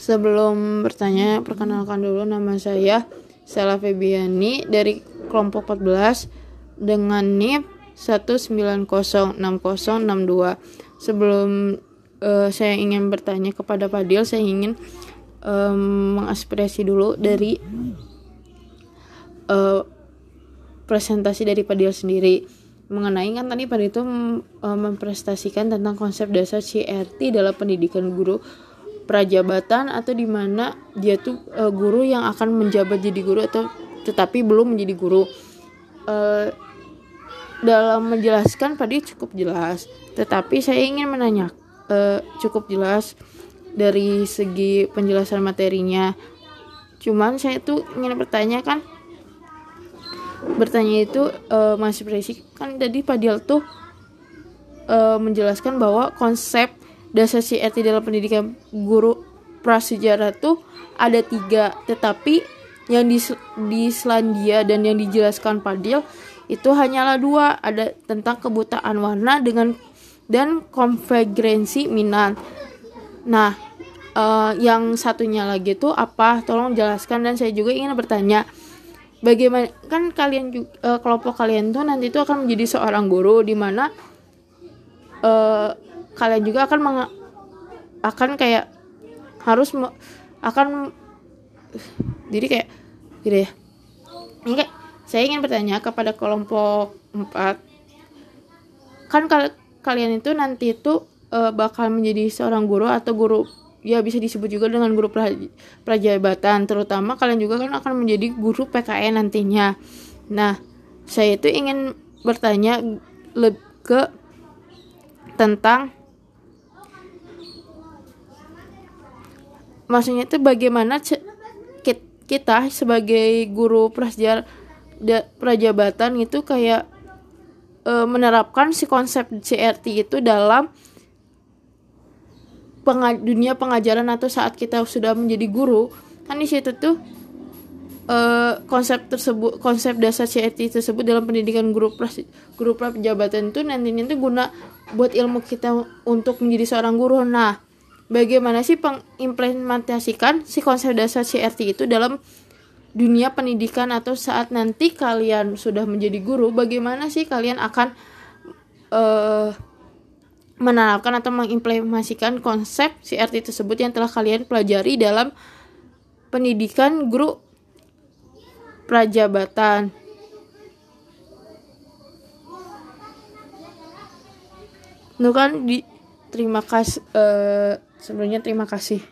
Sebelum bertanya, perkenalkan dulu nama saya Stella Febiani dari kelompok 14 dengan NIP 1906062. Sebelum uh, saya ingin bertanya kepada Padil, saya ingin um, mengaspirasi dulu dari uh, presentasi dari Padil sendiri mengenai kan tadi Padil itu memprestasikan tentang konsep dasar CRT dalam pendidikan guru prajabatan atau di mana dia tuh uh, guru yang akan menjabat jadi guru atau tetapi belum menjadi guru. Uh, dalam menjelaskan tadi cukup jelas, tetapi saya ingin menanya uh, cukup jelas dari segi penjelasan materinya. Cuman saya tuh ingin bertanya kan bertanya itu uh, Mas Presi kan tadi Padil tuh uh, menjelaskan bahwa konsep dasar CRT dalam pendidikan guru prasejarah tuh ada tiga. Tetapi yang di, di Selandia dan yang dijelaskan Padil itu hanyalah dua. Ada tentang kebutaan warna dengan dan konvergensi minat. Nah uh, yang satunya lagi tuh apa? Tolong jelaskan dan saya juga ingin bertanya bagaimana kan kalian juga, uh, kelompok kalian tuh nanti tuh akan menjadi seorang guru di mana uh, kalian juga akan meng akan kayak harus akan jadi kayak gitu ya. Ini saya ingin bertanya kepada kelompok 4 kan kal kalian itu nanti itu uh, bakal menjadi seorang guru atau guru ya bisa disebut juga dengan guru prajabatan terutama kalian juga kan akan menjadi guru PKN nantinya. Nah saya itu ingin bertanya ke tentang maksudnya itu bagaimana kita sebagai guru prajabatan itu kayak e, menerapkan si konsep CRT itu dalam pengaj dunia pengajaran atau saat kita sudah menjadi guru. Kan di situ tuh e, konsep tersebut konsep dasar CRT tersebut dalam pendidikan guru pras, guru prajabatan itu nantinya tuh guna buat ilmu kita untuk menjadi seorang guru. Nah bagaimana sih pengimplementasikan si konsep dasar CRT itu dalam dunia pendidikan atau saat nanti kalian sudah menjadi guru bagaimana sih kalian akan uh, menerapkan atau mengimplementasikan konsep CRT tersebut yang telah kalian pelajari dalam pendidikan guru prajabatan? Nuh kan di terima kasih uh, Sebelumnya terima kasih.